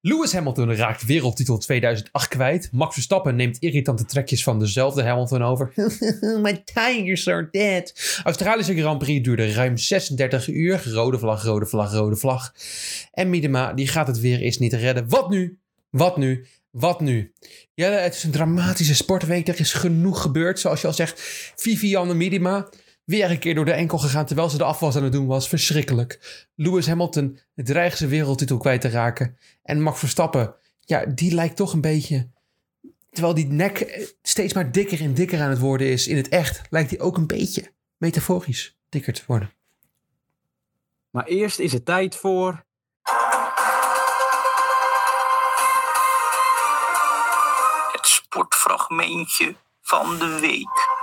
Lewis Hamilton raakt wereldtitel 2008 kwijt. Max Verstappen neemt irritante trekjes van dezelfde Hamilton over. My tires are dead. Australische Grand Prix duurde ruim 36 uur. Rode vlag, rode vlag, rode vlag. En Miedema die gaat het weer eens niet redden. Wat nu? Wat nu? Wat nu? Ja, het is een dramatische sportweek. Er is genoeg gebeurd. Zoals je al zegt, Vivianne Miedema weer een keer door de enkel gegaan terwijl ze de afwas aan het doen was. Verschrikkelijk. Lewis Hamilton dreigt zijn wereldtitel kwijt te raken. En Max Verstappen, ja, die lijkt toch een beetje... Terwijl die nek steeds maar dikker en dikker aan het worden is in het echt, lijkt hij ook een beetje metaforisch dikker te worden. Maar eerst is het tijd voor. Het sportfragmentje van de week.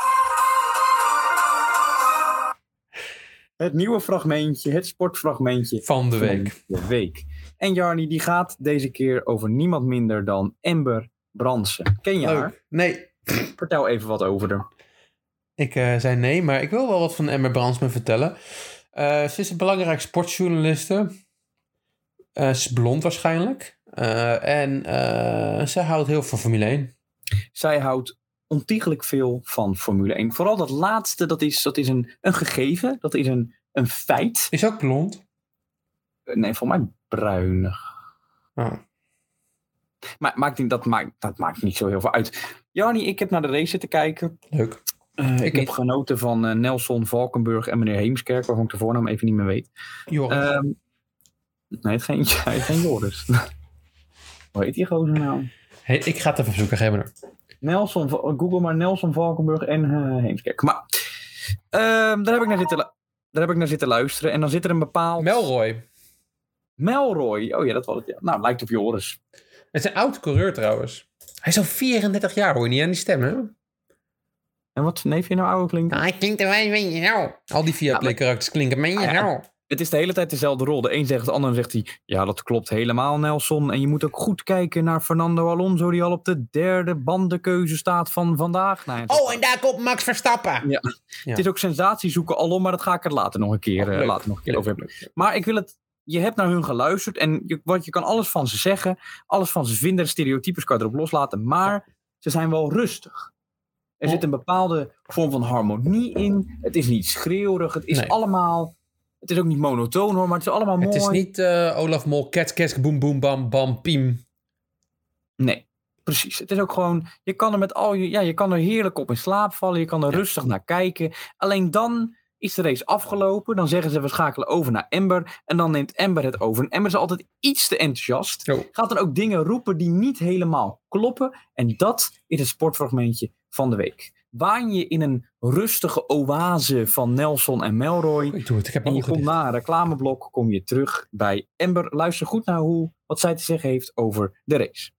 Het nieuwe fragmentje, het sportfragmentje Van de week. de week. En Jarni, die gaat deze keer over niemand minder dan Amber Bransen. Ken je haar? Nee, Vertel even wat over haar. ik eh, zei nee, maar ik wil wel wat van Emma Bransman vertellen. Eh, ze is een belangrijke sportjournaliste. Eh, ze is blond waarschijnlijk. Eh, en eh, ze houdt heel veel van Formule 1. Zij houdt ontiegelijk veel van Formule 1. Vooral dat laatste, dat is, dat is een, een gegeven, dat is een, een feit. Is ook blond. Eh, Nee, voor mij bruinig. Oh. Maar maakt, niet- dat, maakt, dat maakt niet zo heel veel uit. Jarni, ik heb naar de race zitten kijken. Leuk. Eh, ik Ik heb genoten van eh, Nelson Valkenburg en meneer Heemskerk, waarvan ik de voornaam even niet meer weet. Joris. Ehm, nee, het geen, geen Joris. Hoe heet die gozer nou? hey, ik ga het even zoeken, geef me er. Nelson, Google maar Nelson Valkenburg en eh, Heemskerk. Maar ehm, daar, heb ik naar zitten, daar heb ik naar zitten luisteren. En dan zit er een bepaald... Melroy. Melroy. Oh ja, dat was het. Ja. Nou, lijkt op Joris. Het is een oud coureur trouwens. Hij is al 34 jaar, hoor je niet aan die stem, hè? En wat neef je nou oude klinken? hij klinkt een beetje zo. Al die Viaplay karakters klinken een beetje Ah, ja. zo. Het is de hele tijd dezelfde rol. De een zegt, de ander zegt hij... Ja, dat klopt helemaal, Nelson. En je moet ook goed kijken naar Fernando Alonso... die al op de derde bandenkeuze staat van vandaag. Nou, ja, Oh, en daar komt Max Verstappen. Ja. Het is ook sensatie zoeken alom, maar dat ga ik er later nog een keer, Oh, eh, later nog een keer over hebben. Maar ik wil het... Je hebt naar hun geluisterd en je, wat, je kan alles van ze zeggen. Alles van ze vinden. De stereotypes kan je erop loslaten. Maar ze zijn wel rustig. Er Oh. zit een bepaalde vorm van harmonie in. Het is niet schreeuwerig. Het is Nee. allemaal... Het is ook niet monotoon hoor, maar het is allemaal mooi. Het is niet eh, Olaf Mol, kets, kets, boem, boem, bam, bam, piem. Nee, precies. Het is ook gewoon, je kan er met al je, ja, je kan er heerlijk op in slaap vallen. Je kan er Ja. rustig naar kijken. Alleen dan is de race afgelopen. Dan zeggen ze we schakelen over naar Ember. En dan neemt Ember het over. En Ember is altijd iets te enthousiast. Oh. Gaat dan ook dingen roepen die niet helemaal kloppen. En dat is het sportfragmentje van de week. Waan je in een rustige oase van Nelson en Melroy. Ik doe het, ik heb En je komt na een reclameblok, kom je terug bij Ember. Luister goed naar hoe, wat zij te zeggen heeft over de race.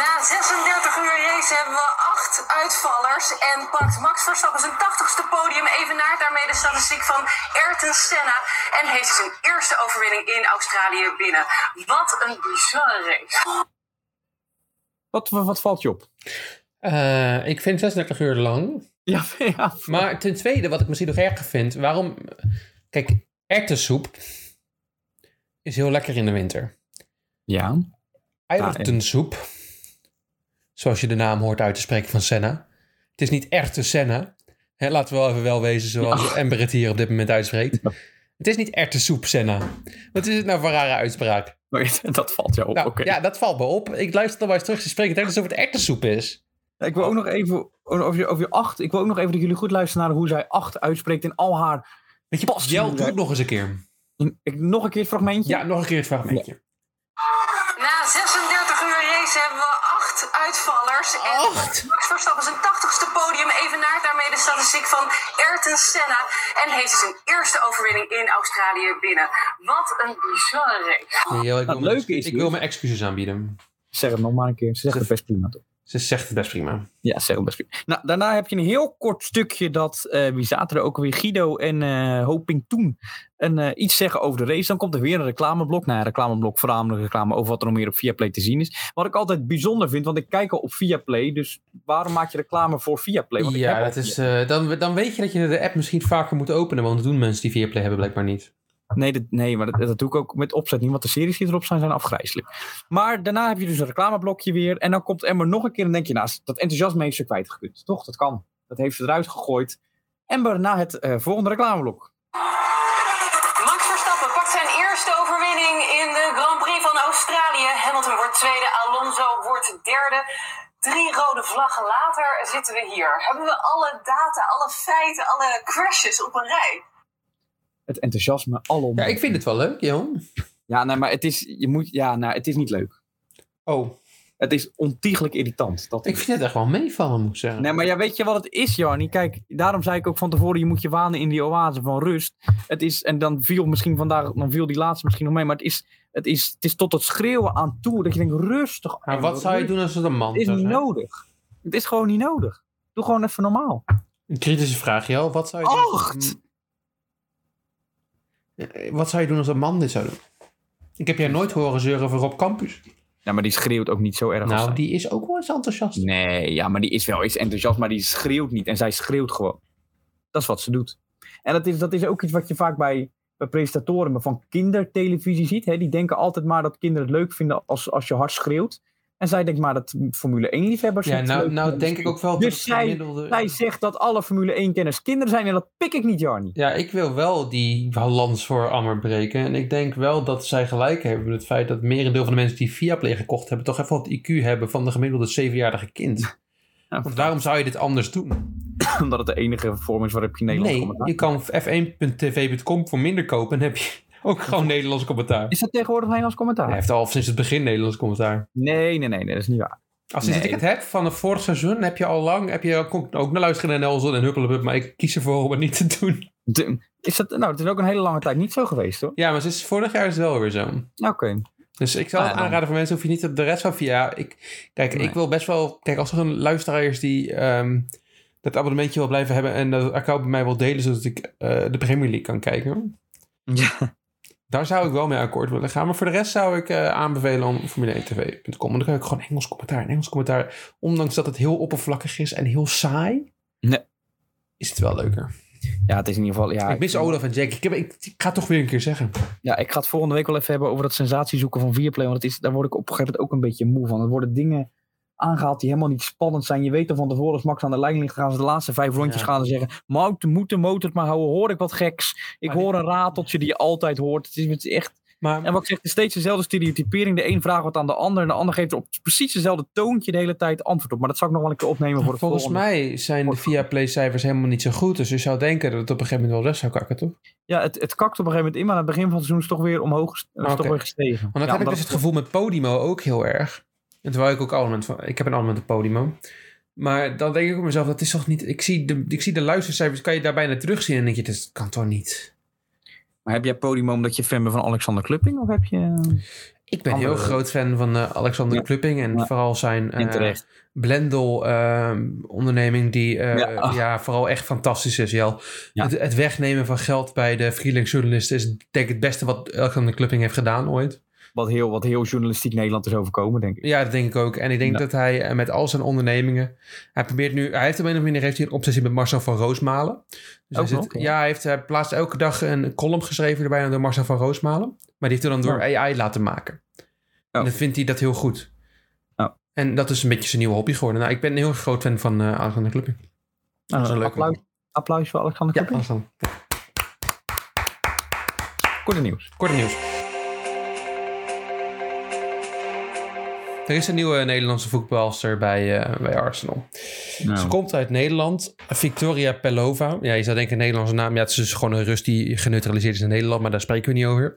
Na 36 uur race hebben we acht uitvallers en pakt Max Verstappen zijn 80ste podium evenaart daarmee de statistiek van Ayrton Senna en heeft zijn eerste overwinning in Australië binnen. Wat een bizarre race. Wat, wat, wat valt je op? Eh, ik vind 36 uur lang. Ja, ja. Maar ten tweede, wat ik misschien nog erger vind, waarom... Kijk, erwtensoep is heel lekker in de winter. ja. Eiwittensoep, zoals je de naam hoort uit te spreken van Senna. Het is niet echte Senna. Hè, laten we wel even wel wezen zoals Ember het hier op dit moment uitspreekt. Het is niet erwtensoep Senna. Wat is het nou voor een rare uitspraak? dat valt jou op. Nou, Oké. Ja, dat valt me op. Ik luister dan maar eens terug. Ze spreken het echt alsof het erwtensoep is. Ik wil ook nog even over je, over je acht. Ik wil ook nog even dat jullie goed luisteren naar hoe zij acht uitspreekt in al haar. Weet je, Passie, Jel, hoe doe zij- het nog eens een keer. in- ik, nog een keer het fragmentje. Ja, nog een keer het fragmentje. Na 36 uur race hebben we acht uitvallers en Acht? pakt Max Verstappen zijn 80ste podium evenaart daarmee de statistiek van Ayrton Senna en heeft hij zijn eerste overwinning in Australië binnen. Wat een bizarre race. Jel, ik, Nou, wil het mijn- leuke is ik dus- wil mijn excuses aanbieden. Zeg het nog maar een keer. Ze zegt het best prima toch? Ze zegt het best prima. Ja, zeg het best prima. Nou, daarna heb je een heel kort stukje dat. eh, wie zaten er ook weer? Guido en eh Hoping toen. En eh, iets zeggen over de race. Dan komt er weer een reclameblok. Nou, ja, reclameblok, voornamelijk reclame over wat er nog meer op Viaplay te zien is. Wat ik altijd bijzonder vind, want ik kijk al op Viaplay. Dus waarom maak je reclame voor Viaplay? Want Ja, dat is, dan, dan weet je dat je de app misschien vaker moet openen. Want dat doen mensen die Viaplay hebben blijkbaar niet. Nee, dat, nee maar dat, doe ik ook met opzet niet, want de series die erop zijn, zijn afgrijzelijk. Maar daarna heb je dus een reclameblokje weer. En dan komt Ember nog een keer en denk je, nou, dat enthousiasme heeft ze kwijtgekund. Toch, dat kan. Dat heeft ze eruit gegooid. Ember na het eh, volgende reclameblok. Max Verstappen pakt zijn eerste overwinning in de Grand Prix van Australië. Hamilton wordt tweede, Alonso wordt derde. Drie rode vlaggen later zitten we hier. Hebben we alle data, alle feiten, alle crashes op een rij? Het enthousiasme alom. Ja, ik vind het wel leuk, Jan. Ja, nee, maar het is, je moet, ja, nou, het is niet leuk. Oh, Het is ontiegelijk irritant. Dat ik vind het echt wel meevallen, moet ik zeggen. Nee, maar ja, weet je wat het is, Jarnie? Kijk, daarom zei ik ook van tevoren, je moet je wanen in die oase van rust. Het is, en dan viel misschien vandaag, dan viel die laatste misschien nog mee, maar het is, het is, het is tot het schreeuwen aan toe, dat je denkt, rustig. maar wat zou je doen als het een man Het is niet nodig. Het is gewoon niet nodig. Doe gewoon even normaal. Een kritische vraag, Jel. Wat zou je doen? Acht! Eh, Wat zou je doen als een man dit zou doen? Ik heb jij nooit horen zeuren over Rob Campus. Ja, maar die schreeuwt ook niet zo erg Nou, die is ook wel eens enthousiast. Nee, ja, maar die is wel eens enthousiast, maar die schreeuwt niet. En zij schreeuwt gewoon. Dat is wat ze doet. En dat is, dat is ook iets wat je vaak bij, bij presentatoren van kindertelevisie ziet. Hè? Die denken altijd maar dat kinderen het leuk vinden als, als je hard schreeuwt. En zij denkt maar dat Formule 1-liefhebbers Ja, nou, nou vinden denk ik ook wel Dus dat zij- gemiddelde... Zij zegt dat alle Formule 1-kenners kinderen zijn en dat pik ik niet, Jarnie. Ja, ik wil wel die lans voor Ammer breken. En ik denk wel dat zij gelijk hebben met het feit dat merendeel van de mensen die Viaplay gekocht hebben, toch even wat IQ hebben van de gemiddelde zevenjarige kind. Ja, Want waarom zou je dit anders doen? Omdat het de enige vorm is waarop je Nederlands nee, je kan f1.tv.com voor minder kopen en heb je ook gewoon Nederlands commentaar. Is dat tegenwoordig Nederlands commentaar? Hij heeft al sinds het begin Nederlands commentaar. Nee, nee, nee, nee, dat is niet waar. Als Nee. ik het heb van het vorig seizoen, heb je al lang, heb je ook, ook naar luisteren naar Nelson en Huppelepup, maar ik kies ervoor om het niet te doen. De- is dat, nou, het is ook een hele lange tijd niet zo geweest, hoor. Ja, maar sinds vorig jaar is het wel weer zo. Oké. Dus ik zou Ah, het aanraden voor mensen, hoef je niet op de rest van via. Ik, kijk, Nee. ik wil best wel. Kijk, als er een luisteraar is die ehm, dat abonnementje wil blijven hebben en dat account bij mij wil delen, zodat ik eh, de Premier League kan kijken. Ja. Daar zou ik wel mee akkoord willen gaan. Maar voor de rest zou ik eh, aanbevelen om Formule1tv.com. En dan kan ik gewoon Engels commentaar. En Engels commentaar, ondanks dat het heel oppervlakkig is en heel saai, Nee. is het wel leuker. Ja, het is in ieder geval... Ja, ik mis Olaf en Jack. Ik, heb, ik, ik ga het toch weer een keer zeggen. Ja, ik ga het volgende week wel even hebben over dat sensatiezoeken van Viaplay. Want het is, daar word ik op een gegeven moment ook een beetje moe van. Er worden dingen aangehaald die helemaal niet spannend zijn. Je weet dan van tevoren als Max aan de lijn ligt, gaan ze de laatste vijf rondjes Ja. gaan ze zeggen. Mout, moet de motor het maar houden, hoor ik wat geks. Ik Maar hoor een rateltje die je altijd hoort. Het is, het is echt... Maar En wat ik zeg, steeds dezelfde stereotypering. De een vraagt wat aan de ander en de ander geeft er op precies dezelfde toontje de hele tijd antwoord op. Maar dat zal ik nog wel een keer opnemen voor het volgens volgende. mij zijn de Viaplay-cijfers helemaal niet zo goed. Dus je zou denken dat het op een gegeven moment wel weg zou kakken, toch? Ja, het, het kakt op een gegeven moment in, maar aan het begin van het seizoen is het toch weer omhoog is toch weer gestegen. Want Ja, heb ik omdat dus het gevoel met Podimo ook heel erg. En terwijl ik ook abonnement van... Ik heb een abonnement op Podimo. Maar dan denk ik op mezelf, dat is toch niet... Ik zie de, ik zie de luistercijfers, kan je daar bijna terugzien. En denk je, dat kan toch niet? Maar heb jij podium omdat je fan bent van Alexander Klupping? Of heb je... Ik ben heel groot fan van eh, Alexander Ja. Klupping. En Ja. vooral zijn terecht. Blendel ehm, onderneming die eh, Ja. ja. vooral echt fantastisch is. Jel. Ja. Het, het wegnemen van geld bij de freelance journalisten is denk ik het beste wat Alexander Klupping heeft gedaan ooit. Wat heel, wat heel journalistiek Nederland is overkomen, denk ik. Ja, dat denk ik ook. En ik denk Ja. dat hij eh, met al zijn ondernemingen. Hij probeert nu. Hij heeft op een of andere heeft hij een obsessie met Marcel van Roosmalen. Dus hij Ook zit, ja. ja, hij heeft hij plaatst elke dag een column geschreven erbij door Marcel van Roosmalen. Maar die heeft hij dan door AI laten maken. En Oh. dat vindt hij dat heel goed. Oh. En dat is een beetje zijn nieuwe hobby geworden. Nou, ik ben een heel groot fan van eh Alexander Klupping. Nou, is een leuke applaus, applaus voor Alexander Ja, Klupping. Alexander. Korte nieuws. Korte nieuws. Er is een nieuwe Nederlandse voetbalster bij, eh, bij Arsenal. Nou. Ze komt uit Nederland. Victoria Pelova. Ja, je zou denken een Nederlandse naam. Ja, het is dus gewoon een Rus die geneutraliseerd is in Nederland. Maar daar spreken we niet over.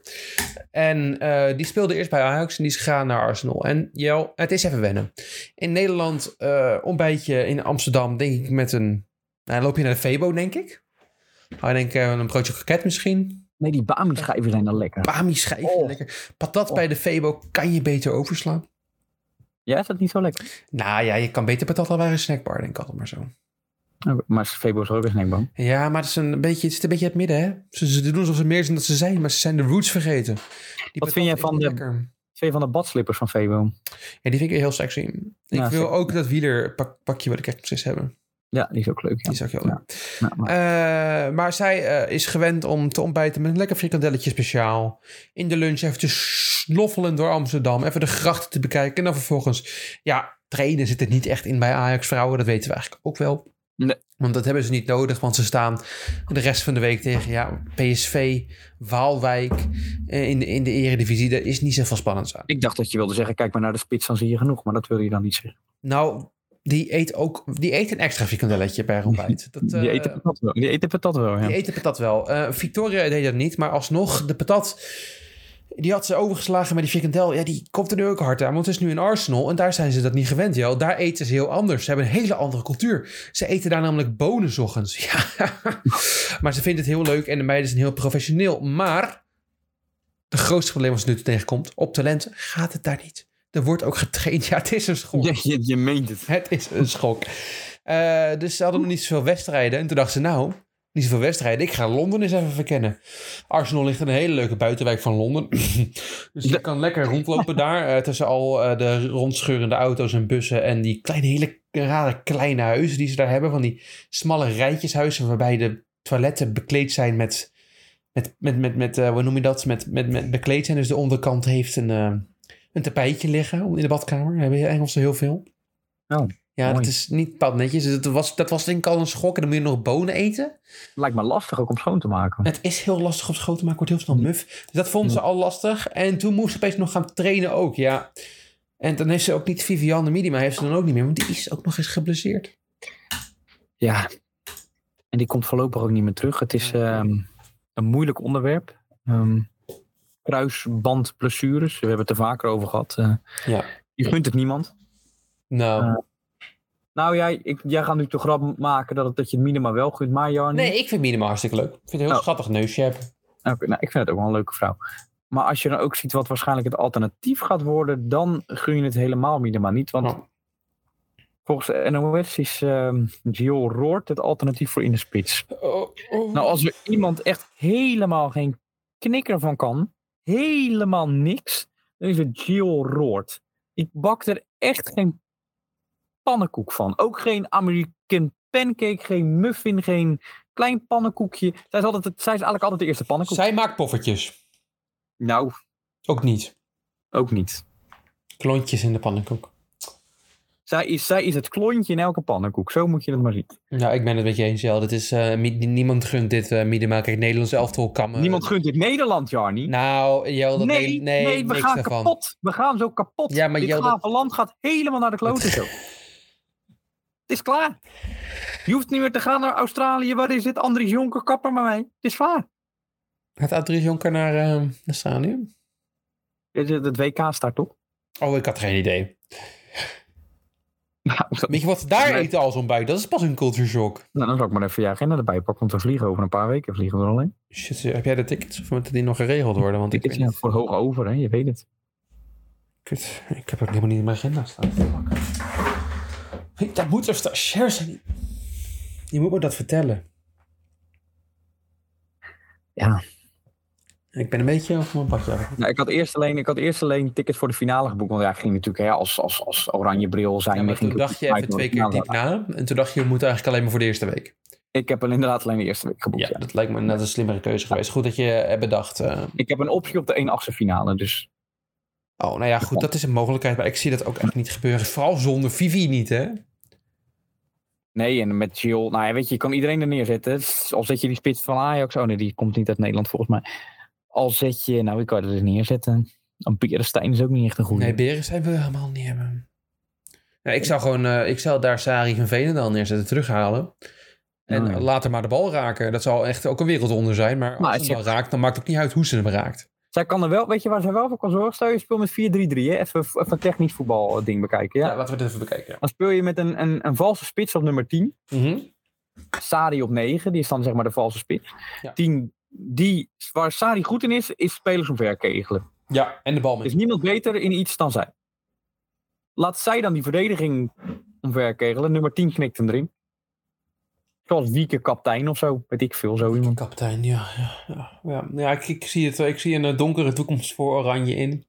En eh, die speelde eerst bij Ajax en die is gegaan naar Arsenal. En Jel, het is even wennen. In Nederland eh ontbijtje in Amsterdam denk ik met een... Nou, loop je naar de Febo, denk ik. Maar ik denk een broodje kroket misschien. Nee, die Bami-schijven zijn dan lekker. Bami schijfje, Oh. lekker. Patat Oh. bij de Febo kan je beter overslaan. Ja, is dat niet zo lekker? Nou ja, je kan beter patat al bij een snackbar, denk ik altijd maar zo. Oké, Maar Febo is ook een snackboom. Ja, maar het, is een beetje, het zit een beetje in het midden, hè? Ze, ze doen alsof ze meer zijn dan ze zijn, maar ze zijn de roots vergeten. Die patat vind jij van de- Lekker. Twee van de badslippers van Febo. Ja, die vind ik heel sexy. Ik Ja, wil ook dat wieler pak, pakje wat ik echt precies hebben. Ja, die is ook leuk. Ja. Die is ook heel leuk. Ja, maar- Eh, maar zij eh, is gewend om te ontbijten met een lekker frikandelletje speciaal. In de lunch even te snoffelen door Amsterdam. Even de grachten te bekijken. En dan vervolgens, ja, trainen zit er niet echt in bij Ajax vrouwen. Dat weten we eigenlijk ook wel. Nee. Want dat hebben ze niet nodig, want ze staan de rest van de week tegen ja, PSV, Waalwijk eh, in de, in de eredivisie. Daar is niet zoveel spannends aan. Ik dacht dat je wilde zeggen, kijk maar naar de spits, dan zie je genoeg. Maar dat wil je dan niet zeggen. Nou, die eet ook die eet een extra frikandelletje bij haar ontbijt. Dat, Die eh, eten patat wel. Die eten patat wel, ja. Die eten patat wel. Eh, Victoria deed dat niet, maar alsnog, de patat... Die had ze overgeslagen met die frikandel. Ja, die komt er nu ook hard aan. Want het is nu in Arsenal en daar zijn ze dat niet gewend. Joh. Daar eten ze heel anders. Ze hebben een hele andere cultuur. Ze eten daar namelijk bonen ochtends. Ja. maar ze vinden het heel leuk en de meiden zijn heel professioneel. Maar de grootste probleem wat ze nu tegenkomt, op talenten gaat het daar niet. Er wordt ook getraind. Ja, het is een school. Je, je, je meent het. Het is een schok. Eh, dus ze hadden nog niet zoveel wedstrijden. En toen dachten ze, nou, niet zoveel wedstrijden. Ik ga Londen eens even verkennen. Arsenal ligt in een hele leuke buitenwijk van Londen. dus je kan lekker rondlopen daar. eh, tussen al eh, de rondscheurende auto's en bussen. En die kleine, hele rare kleine huizen die ze daar hebben. Van die smalle rijtjeshuizen waarbij de toiletten bekleed zijn met... Met, met, met, met hoe noem je dat? Met, met, met bekleed zijn. Dus de onderkant heeft een, een tapijtje liggen in de badkamer. Hebben je Engelsen heel veel. Oh, Ja, mooi. dat is niet bepaald netjes. Dat was, dat was denk ik al een schok. En dan moet je nog bonen eten. Lijkt me lastig ook om schoon te maken. Het is heel lastig op schoot te maken. Wordt heel snel muf. Dus dat vonden ze al lastig. En toen moest ze opeens nog gaan trainen ook. Ja. En dan heeft ze ook niet Viviane Miedema. Heeft ze dan ook niet meer. Want die is ook nog eens geblesseerd. Ja. En die komt voorlopig ook niet meer terug. Het is ehm, een moeilijk onderwerp. Ehm kruisbandblessures. We hebben het er vaker over gehad. Eh, Ja. je gunt het niemand. Nou. Eh, Nou, jij, ik, jij gaat nu de grap maken dat, het, dat je het minima wel gunt, maar Jarni... nee, ik vind Miedema hartstikke leuk. Ik vind het een heel Oh. schattig neusje hebben. Oké, nou, ik vind het ook wel een leuke vrouw. Maar als je dan ook ziet wat waarschijnlijk het alternatief gaat worden, dan gun je het helemaal minima niet. Want Oh. volgens NOS is ehm Gio Roord het alternatief voor in de spits. Oh, oh. Nou, als er iemand echt helemaal geen knikker van kan, helemaal niks, dan is het Gio Roord. Ik bak er echt geen pannenkoek van. Ook geen American pancake, geen muffin, geen klein pannenkoekje. Zij is, altijd, zij is eigenlijk altijd de eerste pannenkoek. Zij maakt poffertjes. Nou, Ook niet. ook niet. Klontjes in de pannenkoek. Zij is, zij is het klontje in elke pannenkoek. Zo moet je het maar zien. Nou, ik ben het met je eens, Jel. Is, eh, niemand gunt dit uh, Miedema. Kijk, Nederlands elftal kan... eh, Niemand gunt dit Nederland, Jarni. Nou, Jel, dat nee, nee, we niks gaan daarvan. kapot. We gaan zo kapot. Ja, maar Dit Jel, dat- gave land gaat helemaal naar de kloten zo. Het is klaar. Je hoeft niet meer te gaan naar Australië. Waar is dit? Andries Jonker, kapper met mij. Het is klaar. Gaat Adries Jonker naar, naar Australië? Het, het- het WK staat toch? Oh, ik had geen idee. Nou, dat- Weet je wat ze daar eten als ontbijt? Dat is pas een cultuurshock. nou, dan zal ik maar even je agenda erbij pakken. Want we vliegen over een paar weken. Vliegen we er alleen. Shit, heb jij de tickets? Of moeten die nog geregeld worden? Want ik, Ik weet ja, niet. voor hoog over, hè? je weet het. Kut, ik heb het helemaal niet in mijn agenda staan. Fuck. Daar moet er stagiair zijn. Je moet me dat vertellen. Ja. Ik ben een beetje over mijn padje. af. Nou, ik, had eerst alleen, ik had eerst alleen tickets voor de finale geboekt. Want ja, ik ging natuurlijk hè, als, als, als oranje bril zijn. Ja, maar toen dacht je even twee keer diep na. En toen dacht je, we moeten eigenlijk alleen maar voor de eerste week. Ik heb inderdaad alleen de eerste week geboekt. Ja, Ja. dat lijkt me net een slimmere keuze geweest. Goed dat je hebt bedacht. eh, Ik heb een optie op de 1 8 finale. Dus Oh, nou ja, goed, dat is een mogelijkheid. Maar ik zie dat ook echt niet gebeuren. Vooral zonder Vivi niet, hè? nee, en met Jill. Nou ja, weet je, je kan iedereen er neerzetten. Al zet je die spits van Ajax. Oh nee, die komt niet uit Nederland volgens mij. Al zet je, nou ik kan er neerzetten. Dan Berenstein is ook niet echt een goede. Nee, Beren zijn we helemaal niet hebben. Nou, ik zou gewoon, eh, ik zou daar Sari van Veenendaal neerzetten, terughalen. En Oh, ja. later maar de bal raken. Dat zal echt ook een wereldwonder zijn. Maar als ze het hem zegt- raakt, dan maakt het ook niet uit hoe ze hem raakt. Zij kan er wel, weet je waar zij wel voor kan zorgen? Stel je speelt met 4-3-3, hè? Even, even een technisch voetbal eh, ding bekijken. Ja? Ja, laten we dit even bekijken. Dan speel je met een, een, een valse spits op nummer 10. Mhm. Sari op 9, die is dan zeg maar de valse spits. Ja. 10, die, waar Sari goed in is, is spelers omverkegelen. Ja, en de bal met. is niemand beter in iets dan zij. Laat zij dan die verdediging omverkegelen. Nummer 10 knikt hem erin. Zoals Wieke kaptein of zo. Weet ik veel, zo iemand. Kapitein, ja. Ja, ja. ja. ja ik, ik zie het. Ik zie een eh, donkere toekomst voor Oranje in.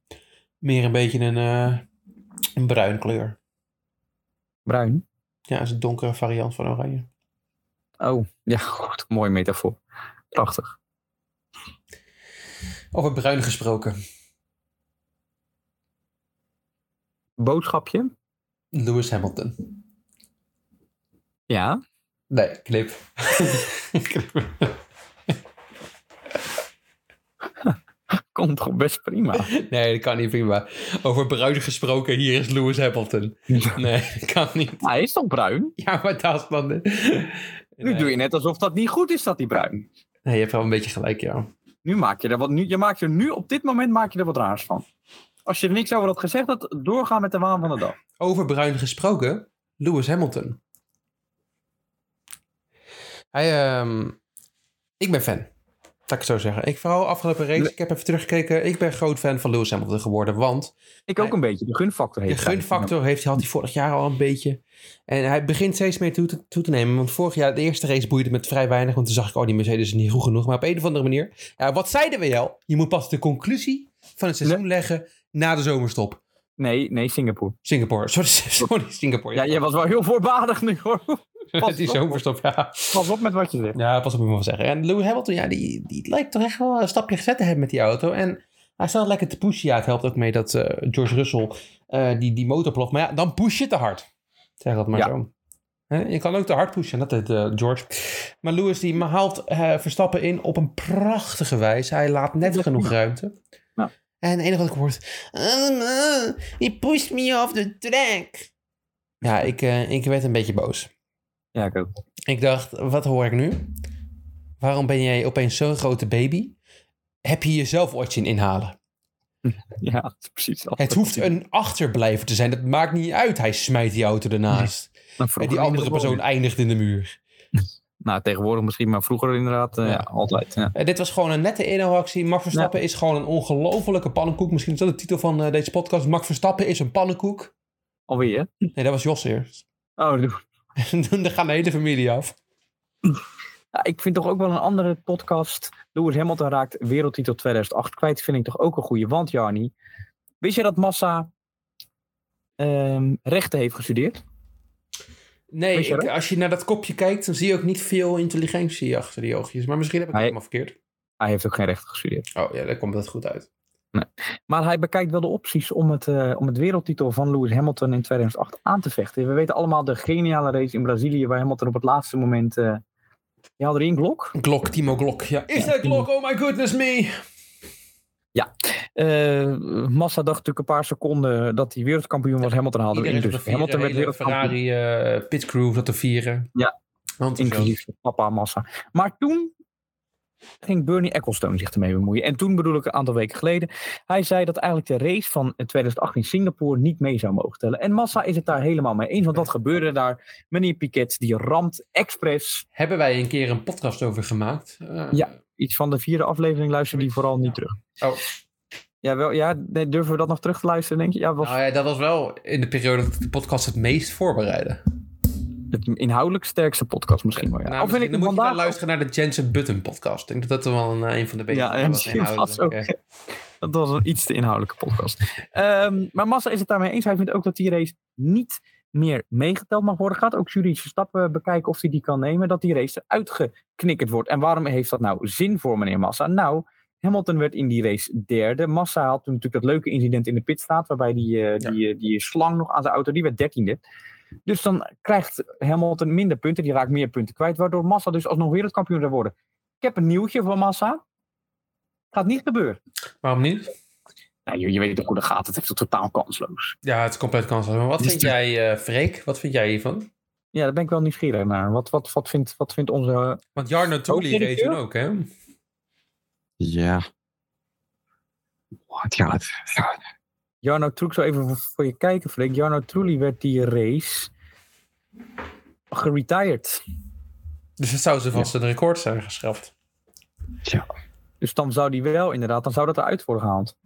Meer een beetje een, eh, een bruin kleur. Bruin. Ja, is een donkere variant van oranje. Oh, ja, goed. Mooie metafoor. Prachtig. Over bruin gesproken. Boodschapje? Lewis Hamilton. Ja. Nee, knip. Knip. Komt toch best prima. nee, dat kan niet prima. Over bruin gesproken, hier is Lewis Hamilton. Nee, dat kan niet. Hij is toch bruin? Ja, maar dat is dan... Nu doe je net alsof dat niet goed is dat hij bruin. Nee, je hebt wel een beetje gelijk, ja. Nu maak je er wat. Nu, je maakt er nu op dit moment maak je er wat raars van. Als je er niks over had gezegd, dat doorgaan met de waan van de dag. Over bruin gesproken, Lewis Hamilton. Hij, ehm, ik ben fan. Laat ik zo zeggen. Ik vooral afgelopen race, ik heb even teruggekeken. Ik ben groot fan van Lewis Hamilton geworden, want Ik ook een beetje. De gunfactor de heeft hij. gunfactor heeft, had hij vorig jaar al een beetje. En hij begint steeds meer toe te, toe te nemen. Want vorig jaar, de eerste race boeide met vrij weinig. Want toen zag ik, oh, die Mercedes is niet goed genoeg. Maar op een of andere manier, ja, wat zeiden we al? Je moet pas de conclusie van het seizoen leggen na de zomerstop. Nee, nee, Singapore. Singapore, sorry, sorry Singapore. Ja, jij was wel heel voorbarig nu hoor. Pas die op. zomerstop, ja. Pas op met wat je zegt. Ja, pas op, ik wel zeggen. En Lewis Hamilton, ja, die, die lijkt toch echt wel een stapje gezet te hebben met die auto. En hij staat lekker te pushen. Ja, het helpt ook mee dat eh, George Russell eh, die, die motor plogt. Maar ja, dan push je te hard. Zeg dat maar Ja. zo. Je kan ook te hard pushen, dat deed eh, George. Maar Lewis die haalt Verstappen in op een prachtige wijze. Hij laat net Ja, genoeg ruimte. En het enige wat ik hoor is... He pushed me off the track. Ja, ik, eh, ik werd een beetje boos. Ja, ik ook. Ik dacht, wat hoor ik nu? Waarom ben jij opeens zo'n grote baby? Heb je jezelf ooit zien inhalen? Ja, precies. Het hoeft een achterblijver te zijn. Dat maakt niet uit. Hij smijt die auto ernaast. En die andere persoon eindigt in de muur. Nou, tegenwoordig misschien, maar vroeger inderdaad. eh, Ja. altijd. Ja. En dit was gewoon een nette inhaalactie. Max Verstappen is gewoon een ongelofelijke pannenkoek. Misschien is dat de titel van eh, deze podcast. Max Verstappen is een pannenkoek. Alweer? Nee, dat was Jos eerst. Oh, doe- Dan gaat de hele familie af. Ja, ik vind toch ook wel een andere podcast. Lewis Hamilton raakt wereldtitel 2008 kwijt. Vind ik toch ook een goede. Want Jarni, wist je dat Massa ehm, rechten heeft gestudeerd? Nee, je ik- als je naar dat kopje kijkt, dan zie je ook niet veel intelligentie achter die oogjes. Maar misschien heb ik het helemaal verkeerd. Hij heeft ook geen rechten gestudeerd. Oh ja, daar komt dat goed uit. Maar hij bekijkt wel de opties om het, eh, om het wereldtitel van Lewis Hamilton in 2008 aan te vechten. We weten allemaal de geniale race in Brazilië waar Hamilton op het laatste moment... eh je had er één Glok. Glok, Timo Glok. Ja. Is dat Glok? Oh my goodness me. Eh, Massa dacht natuurlijk een paar seconden dat hij wereldkampioen was. Hamilton haalde hem in. Dus Hamilton werd wereldkampioen. Ferrari eh pitcrew zat te vieren. Ja. Want Inclusief papa Massa. Maar toen ging Bernie Ecclestone zich ermee bemoeien. En toen bedoel ik een aantal weken geleden. Hij zei dat eigenlijk de race van 2008 in Singapore niet mee zou mogen tellen. En Massa is het daar helemaal mee eens. Want wat gebeurde daar? Meneer Piquet die ramt expres Hebben wij een keer een podcast over gemaakt? Eh, Ja. Iets van de vierde aflevering. Luister die vooral niet terug. Oh. Ja, wel, ja nee, durven we dat nog terug te luisteren, denk je? Ja, was Nou ja, dat was wel in de periode dat ik de podcast het meest voorbereidde. het inhoudelijk sterkste podcast misschien wel. Ja. Nou, of vind ik dan moet je vandaag... wel luisteren naar de Jensen Button podcast. Ik denk dat dat wel een, eh, een van de betere Ja, was. misschien was ook. inhoudelijk. Dat was een iets te inhoudelijke podcast. Ehm, maar Massa is het daarmee eens. Hij vindt ook dat die race niet meer meegeteld mag worden. Gaat ook juridische stappen bekijken of hij die kan nemen. Dat die race uitgeknikkerd wordt. En waarom heeft dat nou zin voor meneer Massa? Nou, Hamilton werd in die race derde. Massa had toen natuurlijk dat leuke incident in de pitstraat. Waarbij die, eh, die, eh, die slang nog aan zijn auto, die werd dertiende. Dus dan krijgt Hamilton minder punten. Die raakt meer punten kwijt. Waardoor Massa dus alsnog wereldkampioen zou worden. Ik heb een nieuwtje voor Massa. Gaat niet gebeuren. Waarom niet? Nou, je, je weet ook hoe dat gaat. Het is toch totaal kansloos. Ja, het is compleet kansloos. Maar wat vind jij, eh Freek? Wat vind jij hiervan? Ja, daar ben ik wel nieuwsgierig naar. Wat, wat, wat, vindt, wat vindt onze... Want Jarno Trulli reed Hoofdredacteur? toen ook, hè? Ja. Wat, ja, het, ja, Jarno Trulli, zo even voor, voor je kijken, Freek. Jarno Trulli werd die race geretired. Dus het zou ze vast een record zijn geschrapt. tja. Dus dan zou die wel inderdaad, dan zou dat eruit worden gehaald.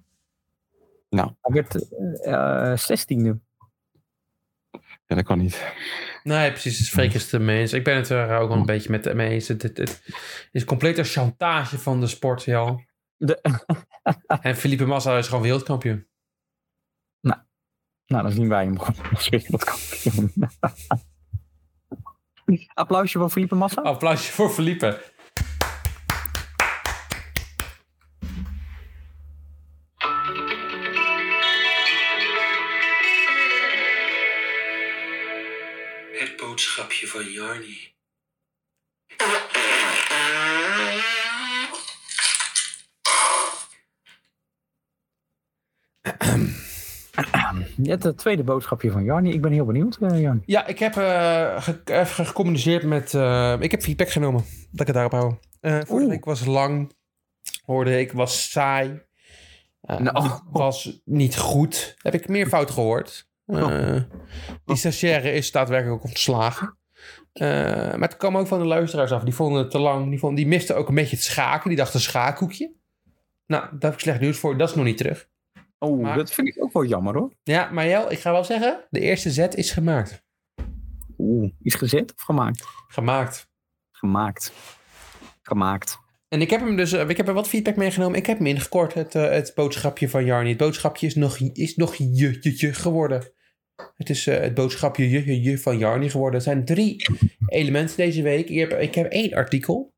Nou. Hij werd eh, zestiende. ja, dat kan niet. Nee, precies. Freek is het ermee eens. Ik ben het er ook wel een beetje met hem eens. Het, het, het is complete chantage van de sport, Jan. De, En Felipe Massa is gewoon wereldkampioen. nou, dan zien wij hem gewoon als wereldkampioen. Applausje voor Felipe Massa. Applausje voor Felipe. Van Jarni. Ja, het tweede boodschapje van Jarni. Ik ben heel benieuwd, eh Jan. Ja, ik heb eh, ge- even gecommuniceerd met... eh, ik heb feedback genomen. Dat ik het daarop hou. Eh vorige week was lang. Hoorde ik, was saai. Nou. Was niet goed. Heb ik meer fout gehoord. Eh, Die stagiaire is daadwerkelijk ook ontslagen. Eh, maar het kwam ook van de luisteraars af. Die vonden het te lang. Die, vonden, die misten ook een beetje het schaken. Die dachten schaakhoekje. Nou, daar heb ik slecht nieuws voor. Dat is nog niet terug. Oh, Maar- dat vind ik ook wel jammer hoor. Ja, maar Jel, ik ga wel zeggen. De eerste zet is gemaakt. Oeh, is gezet of gemaakt? Gemaakt. Gemaakt. Gemaakt. En ik heb hem dus, eh, ik heb er wat feedback meegenomen. Ik heb hem ingekort, het, eh, het boodschapje van Jarni. Het boodschapje is nog, is nog je, je, je geworden. Het is eh, het boodschapje je, je, je van Jarni geworden. Er zijn drie elementen deze week. Ik heb, ik heb één artikel.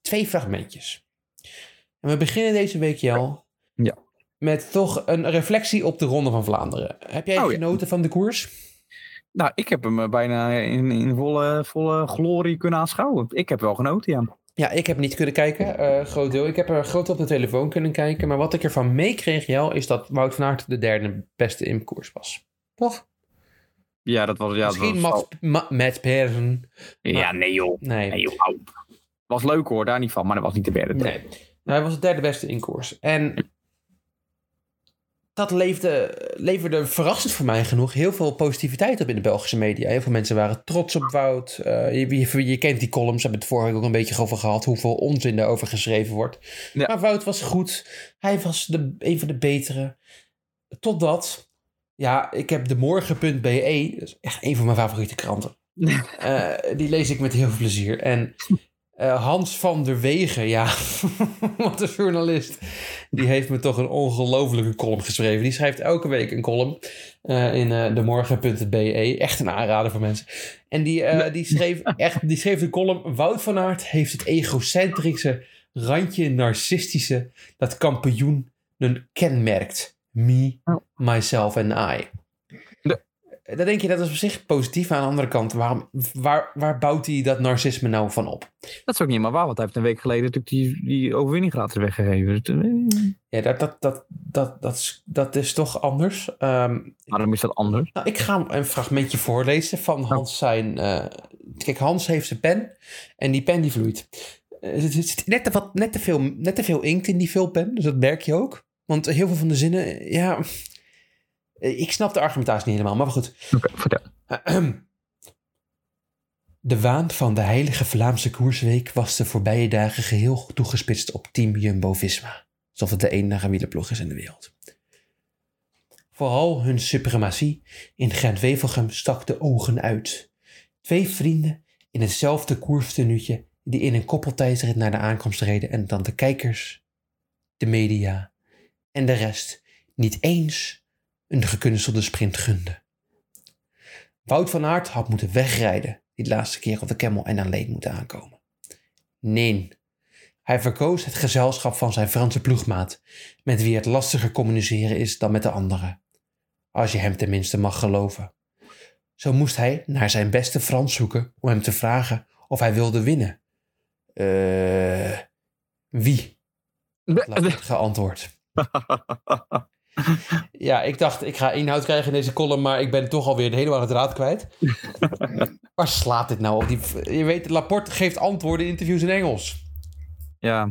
Twee fragmentjes. En we beginnen deze week, Jel. Ja. Met toch een reflectie op de Ronde van Vlaanderen. Heb jij Oh, ja. genoten van de koers? Nou, ik heb hem eh, bijna in, in volle, volle glorie kunnen aanschouwen. Ik heb wel genoten, ja. Ja, ik heb niet kunnen kijken, eh, groot deel. Ik heb er groot op de telefoon kunnen kijken. Maar wat ik ervan meekreeg, Jel, is dat Wout van Aert de derde beste in koers was. Toch? Ja, dat was... Ja, dat Misschien was, Matt Persen. Ja, nee joh. Nee. Nee joh. Was leuk hoor, daar niet van. Maar dat was niet de derde. nee. Nou, hij was de derde beste in koers. En dat leefde, leverde verrassend voor mij genoeg heel veel positiviteit op in de Belgische media. Heel veel mensen waren trots op Wout. Eh, je, je, je kent die columns, we hebben het vorige week ook een beetje over gehad. Hoeveel onzin daarover geschreven wordt. Ja. Maar Wout was goed. Hij was de, een van de betere. Totdat, ja, ik heb de morgen.be, dat is echt een van mijn favoriete kranten. Eh, die lees ik met heel veel plezier. En eh, Hans van der Wegen, ja, wat een journalist. Die heeft me toch een ongelofelijke column geschreven. Die schrijft elke week een column eh, in eh de morgen.be. Echt een aanrader voor mensen. En die, die, schreef echt, die schreef de column... Wout van Aert heeft het egocentrische randje narcistische... dat kampioen kenmerkt. Me, Oh. myself en I. De- Dan denk je dat is op zich positief. Maar aan de andere kant, waarom, waar, waar bouwt hij dat narcisme nou van op? Dat is ook niet helemaal waar, want hij heeft een week geleden natuurlijk die, die overwinning gratis weggegeven. Eh, Ja, dat, dat, dat, dat, dat, is, dat is toch anders. Ehm, waarom is dat anders? nou, ik ga een fragmentje voorlezen van Hans zijn... eh, kijk, Hans heeft zijn pen en die pen die vloeit. Eh, Er zit- zit net te, wat, net, te veel, net te veel inkt in die vulpen, dus dat merk je ook. Want heel veel van de zinnen, ja... Ik snap de argumentatie niet helemaal, maar goed. Oké, vertel. De waan van de heilige Vlaamse koersweek was de voorbije dagen geheel toegespitst op team Jumbo-Visma. Alsof het de enige wielerploeg is in de wereld. Vooral hun suprematie in Gent-Wevelgem stak de ogen uit. Twee vrienden in hetzelfde koerstenuutje die in een koppeltijdrit naar de aankomst reden en dan de kijkers, de media en de rest niet eens een gekunstelde sprint gunden. Wout van Aert had moeten wegrijden die laatste keer op de Camel en alleen moeten aankomen. Nee, hij verkoos het gezelschap van zijn Franse ploegmaat, met wie het lastiger communiceren is dan met de anderen. Als je hem tenminste mag geloven. Zo moest hij naar zijn beste Frans zoeken om hem te vragen of hij wilde winnen. Eh, wie? Laat het geantwoord. Ja, ik dacht, ik ga inhoud krijgen in deze column, maar ik ben toch alweer de helemaal draad kwijt. Waar slaat dit nou op? Die, je weet, Laporte geeft antwoorden in interviews in Engels. Ja.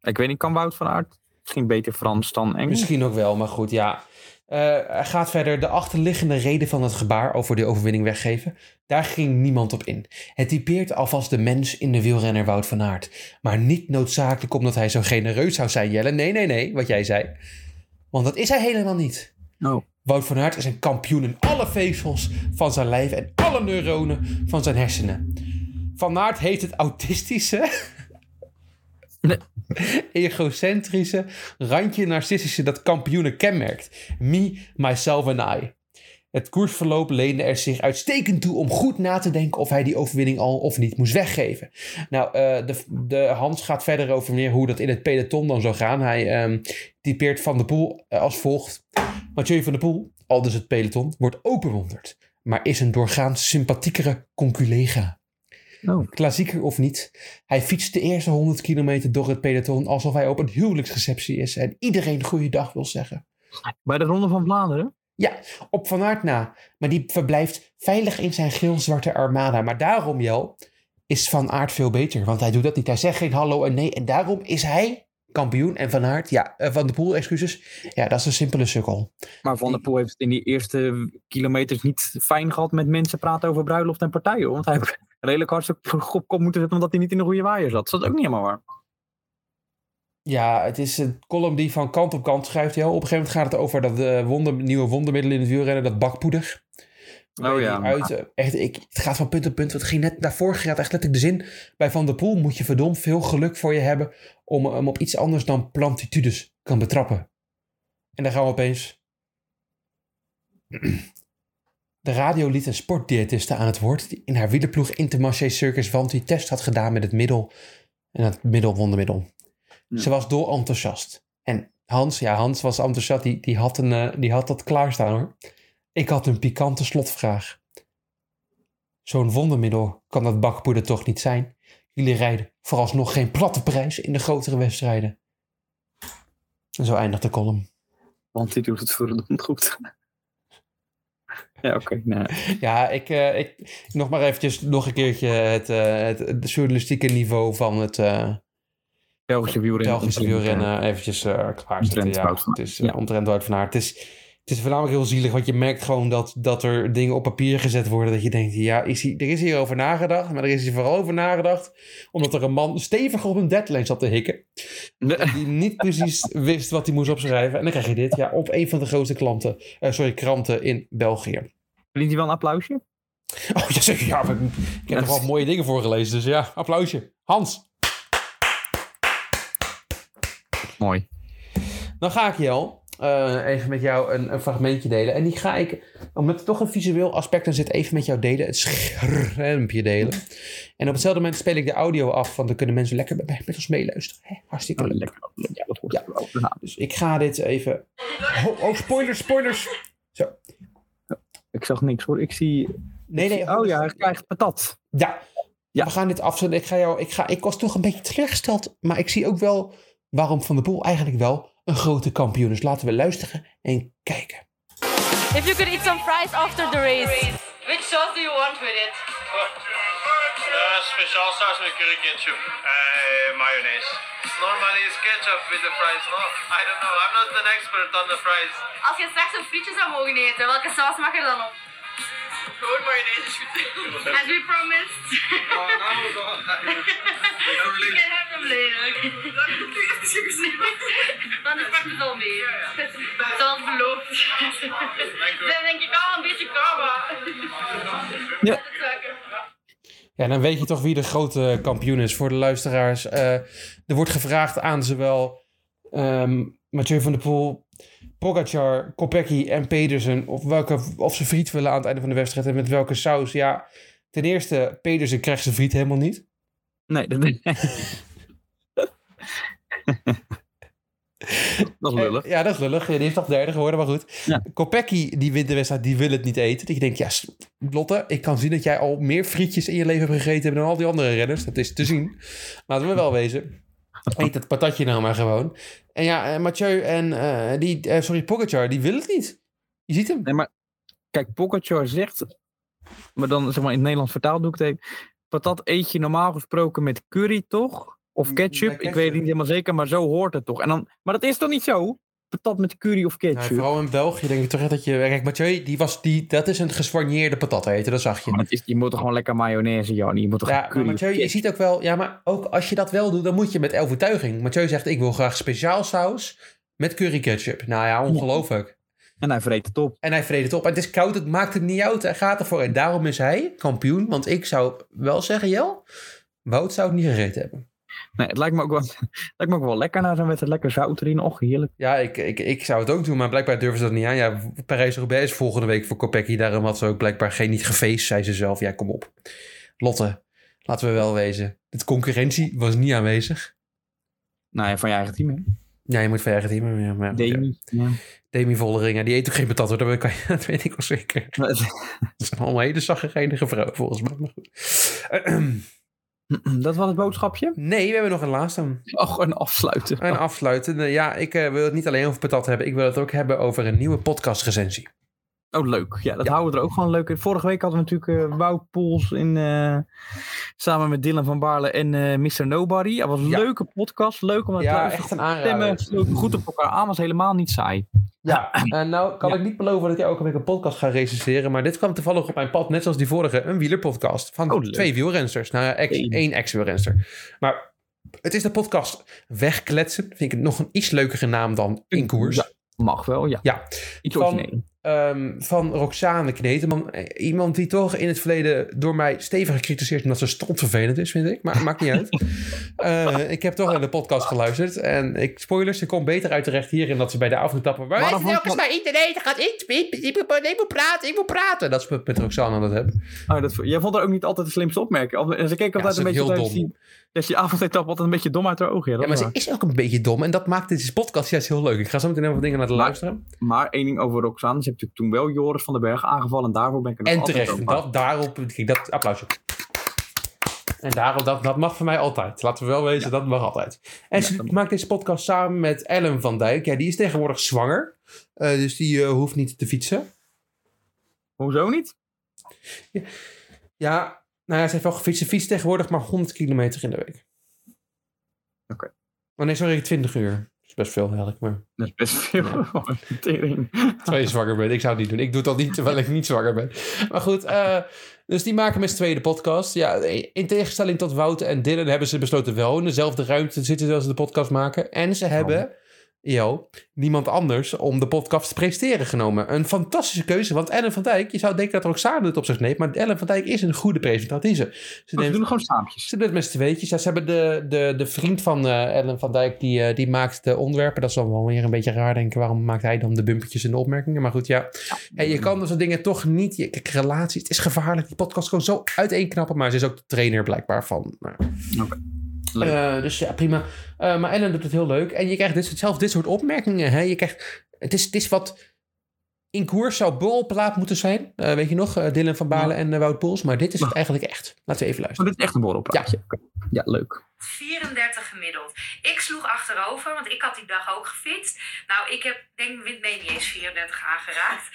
Ik weet niet, kan Wout van Aert misschien beter Frans dan Engels? Misschien ook wel, maar goed, ja. Eh, hij gaat verder. De achterliggende reden van het gebaar over de overwinning weggeven, daar ging niemand op in. Het typeert alvast de mens in de wielrenner Wout van Aert. Maar niet noodzakelijk omdat hij zo genereus zou zijn, Jelle. Nee, nee, nee, wat jij zei. Want dat is hij helemaal niet. Oh. Wout van Aert is een kampioen in alle vezels van zijn lijf en alle neuronen van zijn hersenen. Van Aert heeft het autistische, Nee. egocentrische, randje narcistische dat kampioenen kenmerkt. Me, myself en I. Het koersverloop leende er zich uitstekend toe om goed na te denken of hij die overwinning al of niet moest weggeven. Nou, eh, de, de Hans gaat verder over meer hoe dat in het peloton dan zou gaan. Hij ehm, typeert Van der Poel eh, als volgt. Mathieu van der Poel, al dus het peloton, wordt ook bewonderd. Maar is een doorgaans sympathiekere conculega. Oh. Klassieker of niet, hij fietst de eerste 100 kilometer door het peloton alsof hij op een huwelijksreceptie is en iedereen goeiedag wil zeggen. Bij de Ronde van Vlaanderen? Op Van Aert na, maar die verblijft veilig in zijn geel-zwarte armada. Maar daarom, Jel, is Van Aert veel beter, want hij doet dat niet. Hij zegt geen hallo en nee en daarom is hij kampioen. En Van Aert, ja, eh, Van de Poel, excuses, ja, dat is een simpele sukkel. Maar Van der Poel heeft het in die eerste kilometers niet fijn gehad met mensen praten over bruiloft en partijen. Want hij heeft redelijk hartstikke op kop moeten zetten omdat hij niet in de goede waaier zat. Dat is ook niet helemaal waar. Ja, het is een column die van kant op kant schrijft. Jel. Op een gegeven moment gaat het over dat eh, wonder, nieuwe wondermiddel in het wielrennen, dat bakpoeder. Oh ja. Uit, eh, echt, ik, het gaat van punt op punt. Het ging net daarvoor gaat echt letterlijk de zin. Bij Van der Poel moet je verdomd veel geluk voor je hebben om hem op iets anders dan plantitudes kan betrappen. En dan gaan we opeens. De radio liet een sportdiëtiste aan het woord die in haar wielerploeg Intermarché Circus Wanty test had gedaan met het middel en het middel wondermiddel. Ja. Ze was door enthousiast. En Hans, ja, Hans was enthousiast, die, die, had een, eh, die had dat klaarstaan hoor. Ik had een pikante slotvraag. Zo'n wondermiddel kan dat bakpoeder toch niet zijn? Jullie rijden vooralsnog geen platte prijs in de grotere wedstrijden. En zo eindigt de column. Want die doet het verdomd goed. ja, oké. nou, Ja, ik, eh, ik nog maar eventjes nog een keertje het, eh, het, het journalistieke niveau van het Belgische wielrennen. Belgische wielrennen eventjes eh klaarzetten. Ja, het is uh, omtrent Wout van Aert. Het is, het is voornamelijk heel zielig, want je merkt gewoon dat, dat er dingen op papier gezet worden. Dat je denkt, ja, is hier, er is hier over nagedacht. Maar er is hier vooral over nagedacht omdat er een man stevig op een deadline zat te hikken. Die niet precies wist wat hij moest opschrijven. En dan krijg je dit, ja, op een van de grootste klanten, eh, sorry, kranten in België. Verdient hij wel een applausje? Oh, ja, zeker. Ja, ik heb er wel mooie dingen voorgelezen. Dus ja, applausje. Hans. Mooi. Dan ga ik Jel eh, even met jou een, een fragmentje delen. En die ga ik, omdat er toch een visueel aspect aan zit, even met jou delen. Het schermpje delen. En op hetzelfde moment speel ik de audio af, want dan kunnen mensen lekker met, met ons meeluisteren. Hè, hartstikke leuk. Lekker. Ja, dat hoort Ja. Dus ik ga dit even... Oh, oh, spoilers, spoilers. Zo. Ik zag niks hoor. Ik zie... Nee, nee. Oh ja, hij krijgt patat. Ja. Ja. We gaan dit afzetten. Ik, ga jou, ik, ga, ik was toch een beetje teleurgesteld. Maar ik zie ook wel waarom Van der Poel eigenlijk wel een grote kampioen is. Laten we luisteren en kijken. If you could eat some fries after the race. Which sauce do you want with it? Uh, speciaal saus met curry ketchup. Uh, mayonaise. Normally is ketchup with the fries, no? I don't know. I'm not an expert on the fries. Als je straks een frietje zou mogen eten, welke saus mag er dan op? Gewoon mayonaise is goed. As we promised. Oh, dan. Can have them later. Dan is het wel mee. Zoals beloofd. Dan denk ik al een beetje kaba. Ja. Ja, dan weet je toch wie de grote kampioen is voor de luisteraars. Eh, er wordt gevraagd aan zowel ehm, Mathieu van der Poel, Pogacar, Kopecky en Pedersen... Of, welke, of ze friet willen aan het einde van de wedstrijd en met welke saus. Ja, ten eerste, Pedersen krijgt zijn friet helemaal niet. Nee, dat Dat is lullig. Ja, dat is lullig. Die is toch derde geworden, maar goed. Ja. Kopecky, die wint de wedstrijd, die wil het niet eten. Dat je denkt, ja, Lotte, ik kan zien dat jij al meer frietjes in je leven hebt gegeten dan al die andere renners. Dat is te zien. Laten we wel wezen. Eet dat patatje nou maar gewoon. En ja, eh, Mathieu en eh, die, eh, sorry, Pogacar, die wil het niet. Je ziet hem. Nee, maar kijk, Pogacar zegt, maar dan zeg maar in het Nederlands vertaald doe ik het even. Patat eet je normaal gesproken met curry, toch? Of ketchup, ik weet het niet helemaal zeker, maar zo hoort het toch? En dan, maar dat is toch niet zo? Patat met curry of Nou, ketchup? vooral in België denk ik toch echt dat je... Kijk, Mathieu, die was, die, dat is een geswanjeerde patat eten, dat zag je. Maar het is, je moet toch gewoon lekker mayonaise, Jan. Je moet toch Ja, curry Mathieu, je ziet ook wel... Ja, maar ook als je dat wel doet, dan moet je met overtuiging. Mathieu zegt, ik wil graag speciaal saus met curry ketchup. Nou ja, ongelooflijk. En hij vreet het op. En hij vreet het op. En het is koud, het maakt het niet uit. Hij gaat ervoor. En daarom is hij kampioen. Want ik zou wel zeggen, Jel, Wout zou het niet gegeten hebben. Nee, het lijkt me ook wel, het lijkt me ook wel lekker na zo'n wedstrijd. Lekker zout erin. Och, heerlijk. Ja, ik, ik, ik zou het ook doen, maar blijkbaar durven ze dat niet aan. Ja, Parijs-Roubaix is volgende week voor Kopecky. Daarom had ze ook blijkbaar geen niet gefeest, zei ze zelf. Ja, kom op. Lotte, laten we wel wezen. De concurrentie was niet aanwezig. Nou ja, van je eigen team, hè? Ja, je moet van je eigen team. hebben, Ja, maar, ja. Demi. Ja. Demi Volleringen, die eet ook geen patat hoor. Dat, kan dat weet ik wel zeker. Dat zijn allemaal hele zaggerijnige vrouwen volgens mij. Maar goed. Dat was het boodschapje? Nee, we hebben nog een laatste. Oh, een afsluiten. En afsluiten. Ja, ik eh, wil het niet alleen over patat hebben. Ik wil het ook hebben over een nieuwe podcastrecensie. Oh, leuk. Ja, dat Ja. houden we er ook gewoon leuk in. Vorige week hadden we natuurlijk eh, Wout Poels in, eh, samen met Dylan van Baarle en eh Mr. Nobody. Dat was een Ja. leuke podcast. Leuk om te Ja, luisteren. echt een Stemmen aanrader. sloten goed op elkaar aan. Was helemaal niet saai. Ja, en nou kan Ja. ik niet beloven dat ik elke week een podcast ga recenseren. Maar dit kwam toevallig op mijn pad, net zoals die vorige, een wielerpodcast. Van Oh, twee wielrensters. Nou ja, ex, één ex-wielrenster. Maar het is de podcast Wegkletsen. Vind ik het nog een iets leukere naam dan In Koers. Ja, mag wel, ja. Ja. Iets Van- origineel. Ehm, van Roxane Kneteman. Eh, Iemand die toch in het verleden door mij stevig gecritiseerd omdat ze strontvervelend is, vind ik. Maar maakt niet uit. Eh, ik heb toch naar de podcast geluisterd. En ik, spoilers, ze komt beter uit terecht hierin dat ze bij de avondetappen... Maar Waarom elke maar internet, gaat in, ik, ik, ik, moet- ik moet praten, ik moet praten. Dat is wat ik met Roxane aan het hebben. Oh, dat, jij vond er ook niet altijd de slimste opmerking. Ze keek altijd ze een is beetje heel dom. Dat je avondetap altijd een beetje dom uit haar ogen. Ja, Ja, maar ze is ook een beetje dom. En dat maakt deze podcast juist heel leuk. Ik ga zo meteen even wat dingen laten Maar- luisteren. Maar één ding over Roxanne. Ze heeft natuurlijk toen wel Joris van den Berg aangevallen. En daarvoor ben ik er nog En altijd terecht. Dat, daarop, kijk, dat applausje. En daarop, dat, dat mag voor mij altijd. Laten we wel wezen, dat mag altijd. En Ja, ze maakt deze podcast samen met Ellen van Dijk. Ja, die is tegenwoordig zwanger. Eh, dus die eh, hoeft niet te fietsen. Hoezo niet? Ja, nou ja, ze heeft wel gefietst. Ze fietst tegenwoordig maar 100 kilometer in de week. Oké. Oh nee, sorry, 20 uur. Dat is best veel eigenlijk, maar... Dat is best veel. Tering. Terwijl je zwanger bent. Ik zou het niet doen. Ik doe het al niet terwijl ik niet zwanger ben. Maar goed, eh, dus die maken met z'n tweeën de podcast. Ja, in tegenstelling tot Wouter en Dylan hebben ze besloten wel in dezelfde ruimte te zitten terwijl ze de podcast maken. En ze hebben, yo, niemand anders om de podcast te presenteren genomen. Een fantastische keuze, want Ellen van Dijk, je zou denken dat Roxane het op zich neemt, maar Ellen van Dijk is een goede presentatrice. Ze Ze neemt doen gewoon saampjes. ze doen het met z'n tweetjes. Ja, ze hebben de, de, de vriend van eh, Ellen van Dijk, die, eh, die maakt de onderwerpen. Dat is dan wel weer een beetje raar denken. Waarom maakt hij dan de bumpertjes en de opmerkingen? Maar goed, ja. Hey, je kan zo'n dingen toch niet... Je, kijk, relaties, het is gevaarlijk. Die podcast kan zo uiteenknappen. Maar ze is ook de trainer blijkbaar van... Nou, Leuk. Eh, dus ja, prima. Eh, maar Ellen doet het heel leuk. En je krijgt dit, zelf dit soort opmerkingen. Hè? Je krijgt, het, is, het is wat... In koers zou borrelplaat moeten zijn. Eh, weet je nog? eh, Dylan van Balen en eh, Wout Poels. Maar dit is het eigenlijk echt. Laten we even Maar luisteren. dit is echt een borrelpraatje. Oké. Ja, leuk. 34 gemiddeld. Ik sloeg achterover, want ik had die dag ook gefietst. Nou, ik heb denk ik mee niet eens 34 aangeraakt.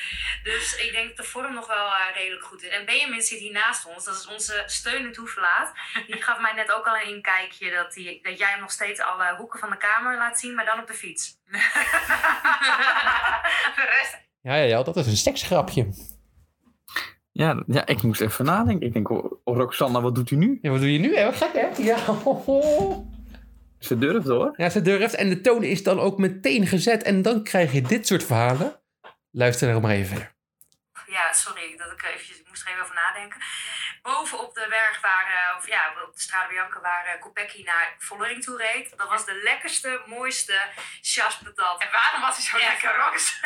Dus ik denk dat de vorm nog wel eh, redelijk goed is. En Benjamin zit hier naast ons. Dat is onze steunend hoeflaat. Die gaf mij net ook al een inkijkje dat, die, dat jij hem nog steeds alle hoeken van de kamer laat zien, maar dan op de fiets. de rest Ja, ja, ja, dat is een seksgrapje. Ja, ja, ik moest even nadenken. Ik denk, oh, oh, Roxanne, wat doet u nu? Ja, wat doe je nu? Hè? Wat gek, hè? Ja. Ze durft hoor. ja, ze durft. En de toon is dan ook meteen gezet. En dan krijg je dit soort verhalen. Luister er maar even verder. Ja, sorry dat ik eventjes, ik moest er even over nadenken. Boven op de berg waar, eh, of ja, op de Strade Bianca waar uh, Kopecky naar Vollering toe reed. Dat was de lekkerste, mooiste chaspatat. En waarom was hij zo lekker, Rox?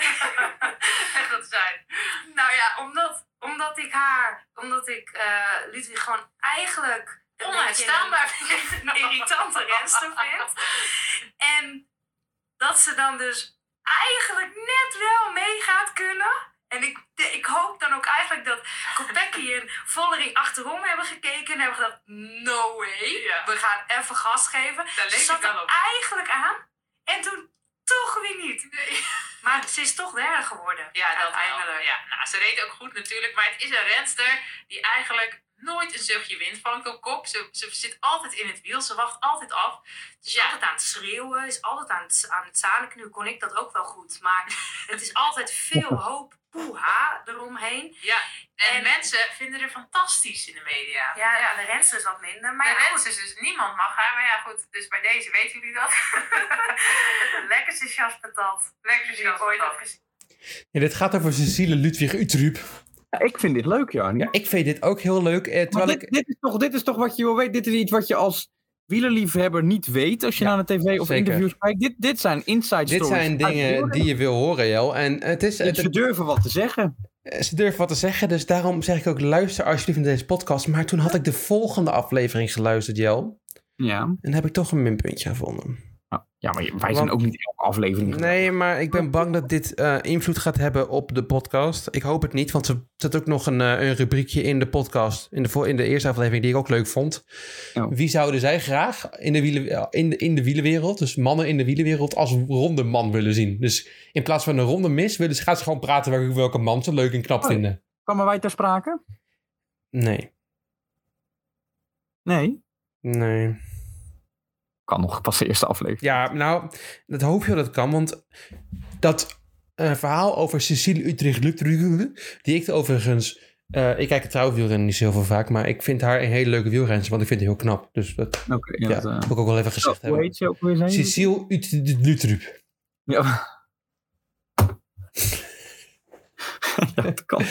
Echt dat zijn. Nou ja, omdat, omdat ik haar, omdat ik eh Ludwig gewoon eigenlijk... Onuitstaanbaar een irritante renster vind. En dat ze dan dus eigenlijk net wel mee gaat kunnen. En ik, ik hoop dan ook eigenlijk dat Kopecky en Vollering achterom hebben gekeken en hebben gedacht, no way, we gaan even gas geven. Ze zat er eigenlijk aan en toen toch weer niet. Maar ze is toch derde geworden. Ja, dat uiteindelijk. wel. Ja, nou, ze reed ook goed natuurlijk, maar het is een renster die eigenlijk nooit een zuchtje wint van kop. Ze, ze zit altijd in het wiel, ze wacht altijd af. Dus ja. altijd aan het schreeuwen, is altijd aan het, aan het zaniken. Nu kon ik dat ook wel goed. Maar het is altijd veel hoop, poeha eromheen. Ja, en, En- mensen vinden er fantastisch in de media. Ja, ja. de renster is wat minder. Maar ja, de goed. rensters, dus niemand mag haar. Maar ja, goed, dus bij deze weten jullie dat. de lekkerste chaspatat. Lekker Die ik ooit. Ja, dit gaat over Cecile Ludwig Utrup. Ja, ik vind dit leuk, Jan. Ja, ik vind dit ook heel leuk. Eh, terwijl dit, ik... dit, is toch, dit is toch wat je wil weten. Dit is iets wat je als wielerliefhebber niet weet als je naar de tv of zeker. interviews kijkt. Dit, dit zijn inside Dit stories. zijn uit dingen die je wil horen, Jel. En het is, En het, Ze durven wat te zeggen. ze durven wat te zeggen, dus daarom zeg ik ook luister alsjeblieft naar deze podcast. Maar toen had ik de volgende aflevering geluisterd, Jel. Ja. En heb ik toch een minpuntje gevonden. Ja, maar wij zijn Want- ook niet elke aflevering. Nee, maar ik ben bang dat dit eh, invloed gaat hebben op de podcast. Ik hoop het niet, want er zit ook nog een, eh, een rubriekje in de podcast. In de, voor- in de eerste aflevering die ik ook leuk vond. Oh. Wie zouden zij graag in de, wielen, in, de, in de wielenwereld, dus mannen in de wielenwereld, als ronde man willen zien? Dus in plaats van een ronde mis, willen ze, gaan ze gewoon praten welke, welke man ze leuk en knap Oh. vinden. Komen wij ter sprake? Nee, Nee. nee. Kan nog pas de eerste aflevering. Ja, nou, dat hoop je dat het kan, want dat eh, verhaal over Cecile Utrecht die ik overigens, eh, ik kijk het trouwwielrennen niet zo heel veel vaak, maar ik vind haar een hele leuke wielrenster, want ik vind haar heel knap. Dus dat ja, dat, eh, moet ik ook wel even gezegd hoe hebben. heet ze ook weer? zijn? Cecile Utrecht. Ja. ja, dat kan.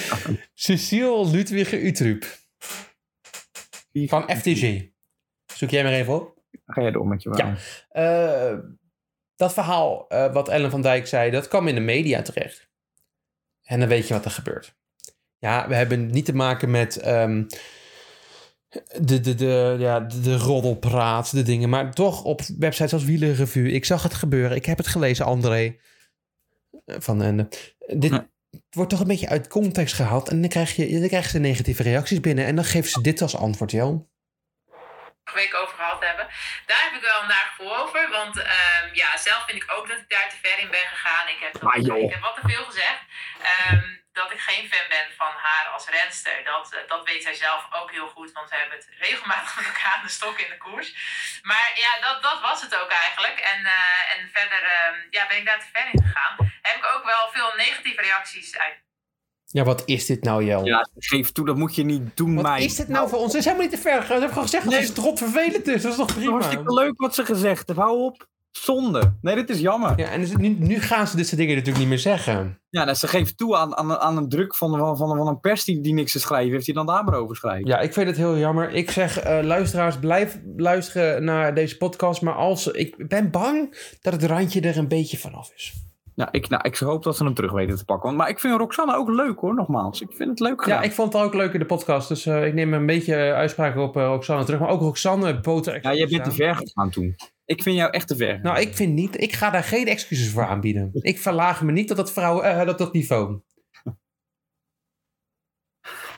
Cecile Ludwig Utrecht. Van FTG. Zoek jij maar even op. Ga jij door met je Ja. verhaal. Eh, dat verhaal eh, wat Ellen van Dijk zei, dat kwam in de media terecht. En dan weet je wat er gebeurt. Ja, we hebben niet te maken met ehm, de, de, de, ja, de, de roddelpraat, de dingen. Maar toch op websites als Wielerrevue. Ik zag het gebeuren. Ik heb het gelezen, André. eh, Van Ende. Dit Ja. wordt toch een beetje uit context gehaald. En dan, krijg je, dan krijgen ze negatieve reacties binnen. En dan geven ze dit als antwoord, Jo. Week over gehad hebben. Daar heb ik wel een gevoel over. Want ehm, ja, zelf vind ik ook dat ik daar te ver in ben gegaan. Ik heb, Maar joh. ik heb wat te veel gezegd. Ehm, dat ik geen fan ben van haar als renster. Dat, eh, dat weet zij zelf ook heel goed. Want we hebben het regelmatig met elkaar aan de stok in de koers. Maar ja, dat, dat was het ook eigenlijk. En, eh, en verder ehm, ja, ben ik daar te ver in gegaan. Heb ik ook wel veel negatieve reacties uit Ja, wat is dit nou, Jel? Ja, geef toe, dat moet je niet doen, Wat is dit nou voor ons? Het is helemaal niet te ver. Ze hebben gewoon gezegd dat Nee. het rot vervelend is. Dat is toch prima? hartstikke leuk wat ze gezegd heeft. Hou op. Zonde. Nee, dit is jammer. Ja, Ja, en dus nu, nu gaan ze dit soort dingen natuurlijk niet meer zeggen. nou, ze geeft toe aan, aan, aan een druk van, van, van, van een pers die, die niks te schrijven heeft, die dan daar maar over schrijft. Ja, ik vind het heel jammer. Ik zeg, eh, luisteraars, blijf luisteren naar deze podcast. Maar als, ik ben bang dat het randje er een beetje vanaf is. Ja, ik, nou, ik hoop dat ze hem terug weten te pakken. Want- Maar ik vind Roxanne ook leuk hoor, nogmaals. Ik vind het leuk gedaan. Ja, ik vond het ook leuk in de podcast. Dus eh, ik neem een beetje eh, uitspraken op eh, Roxanne terug. Maar ook Roxanne boter. Ja, jij bent te ver gegaan toen. Ik vind jou echt te ver. Nou, ik vind niet. Ik ga daar geen excuses voor aanbieden. Ik verlaag me niet tot dat, vrouw, eh, dat, dat niveau.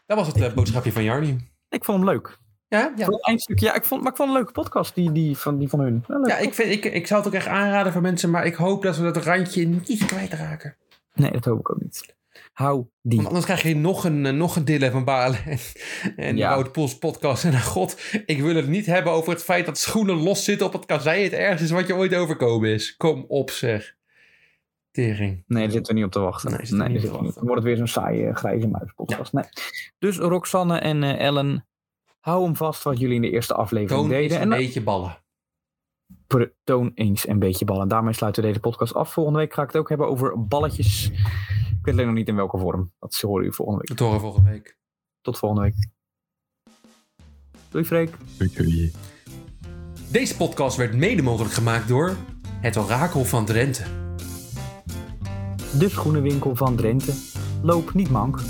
Dat was het eh, boodschapje van Jarni. Ik vond hem leuk. Ja, ja. Voor het eindstukje, ja, ik vond, maar ik vond het een leuke podcast, die, die, van, die van hun. Ja. Ja, ik, vind, ik, ik zou het ook echt aanraden voor mensen, maar ik hoop dat we dat randje niet kwijtraken. Nee, dat hoop ik ook niet. Hou die. Want anders krijg je nog een, eh, nog een Dylan van Balen en, en Ja. Wout Poels podcast. En nou, god, ik wil het niet hebben over het feit dat schoenen los zitten op het kazei het ergste is wat je ooit overkomen is. Kom op zeg. Tering. Nee, daar zitten we niet op te wachten. Nee, Nee, niet op te. Dan wordt het weer zo'n saaie grijze muispodcast. Nee. Dus Roxanne en eh, Ellen, hou hem vast wat jullie in de eerste aflevering Toon deden. eens een en dan- beetje ballen. Pr- toon eens een beetje ballen. En daarmee sluiten we deze podcast af. Volgende week ga ik het ook hebben over balletjes. Ik weet alleen nog niet in welke vorm. Dat horen jullie volgende week. Dat horen we volgende week. Tot volgende week. Doei Freek. Doei. Deze podcast werd mede mogelijk gemaakt door het Orakel van Drenthe. De schoenenwinkel van Drenthe. Loop niet mank.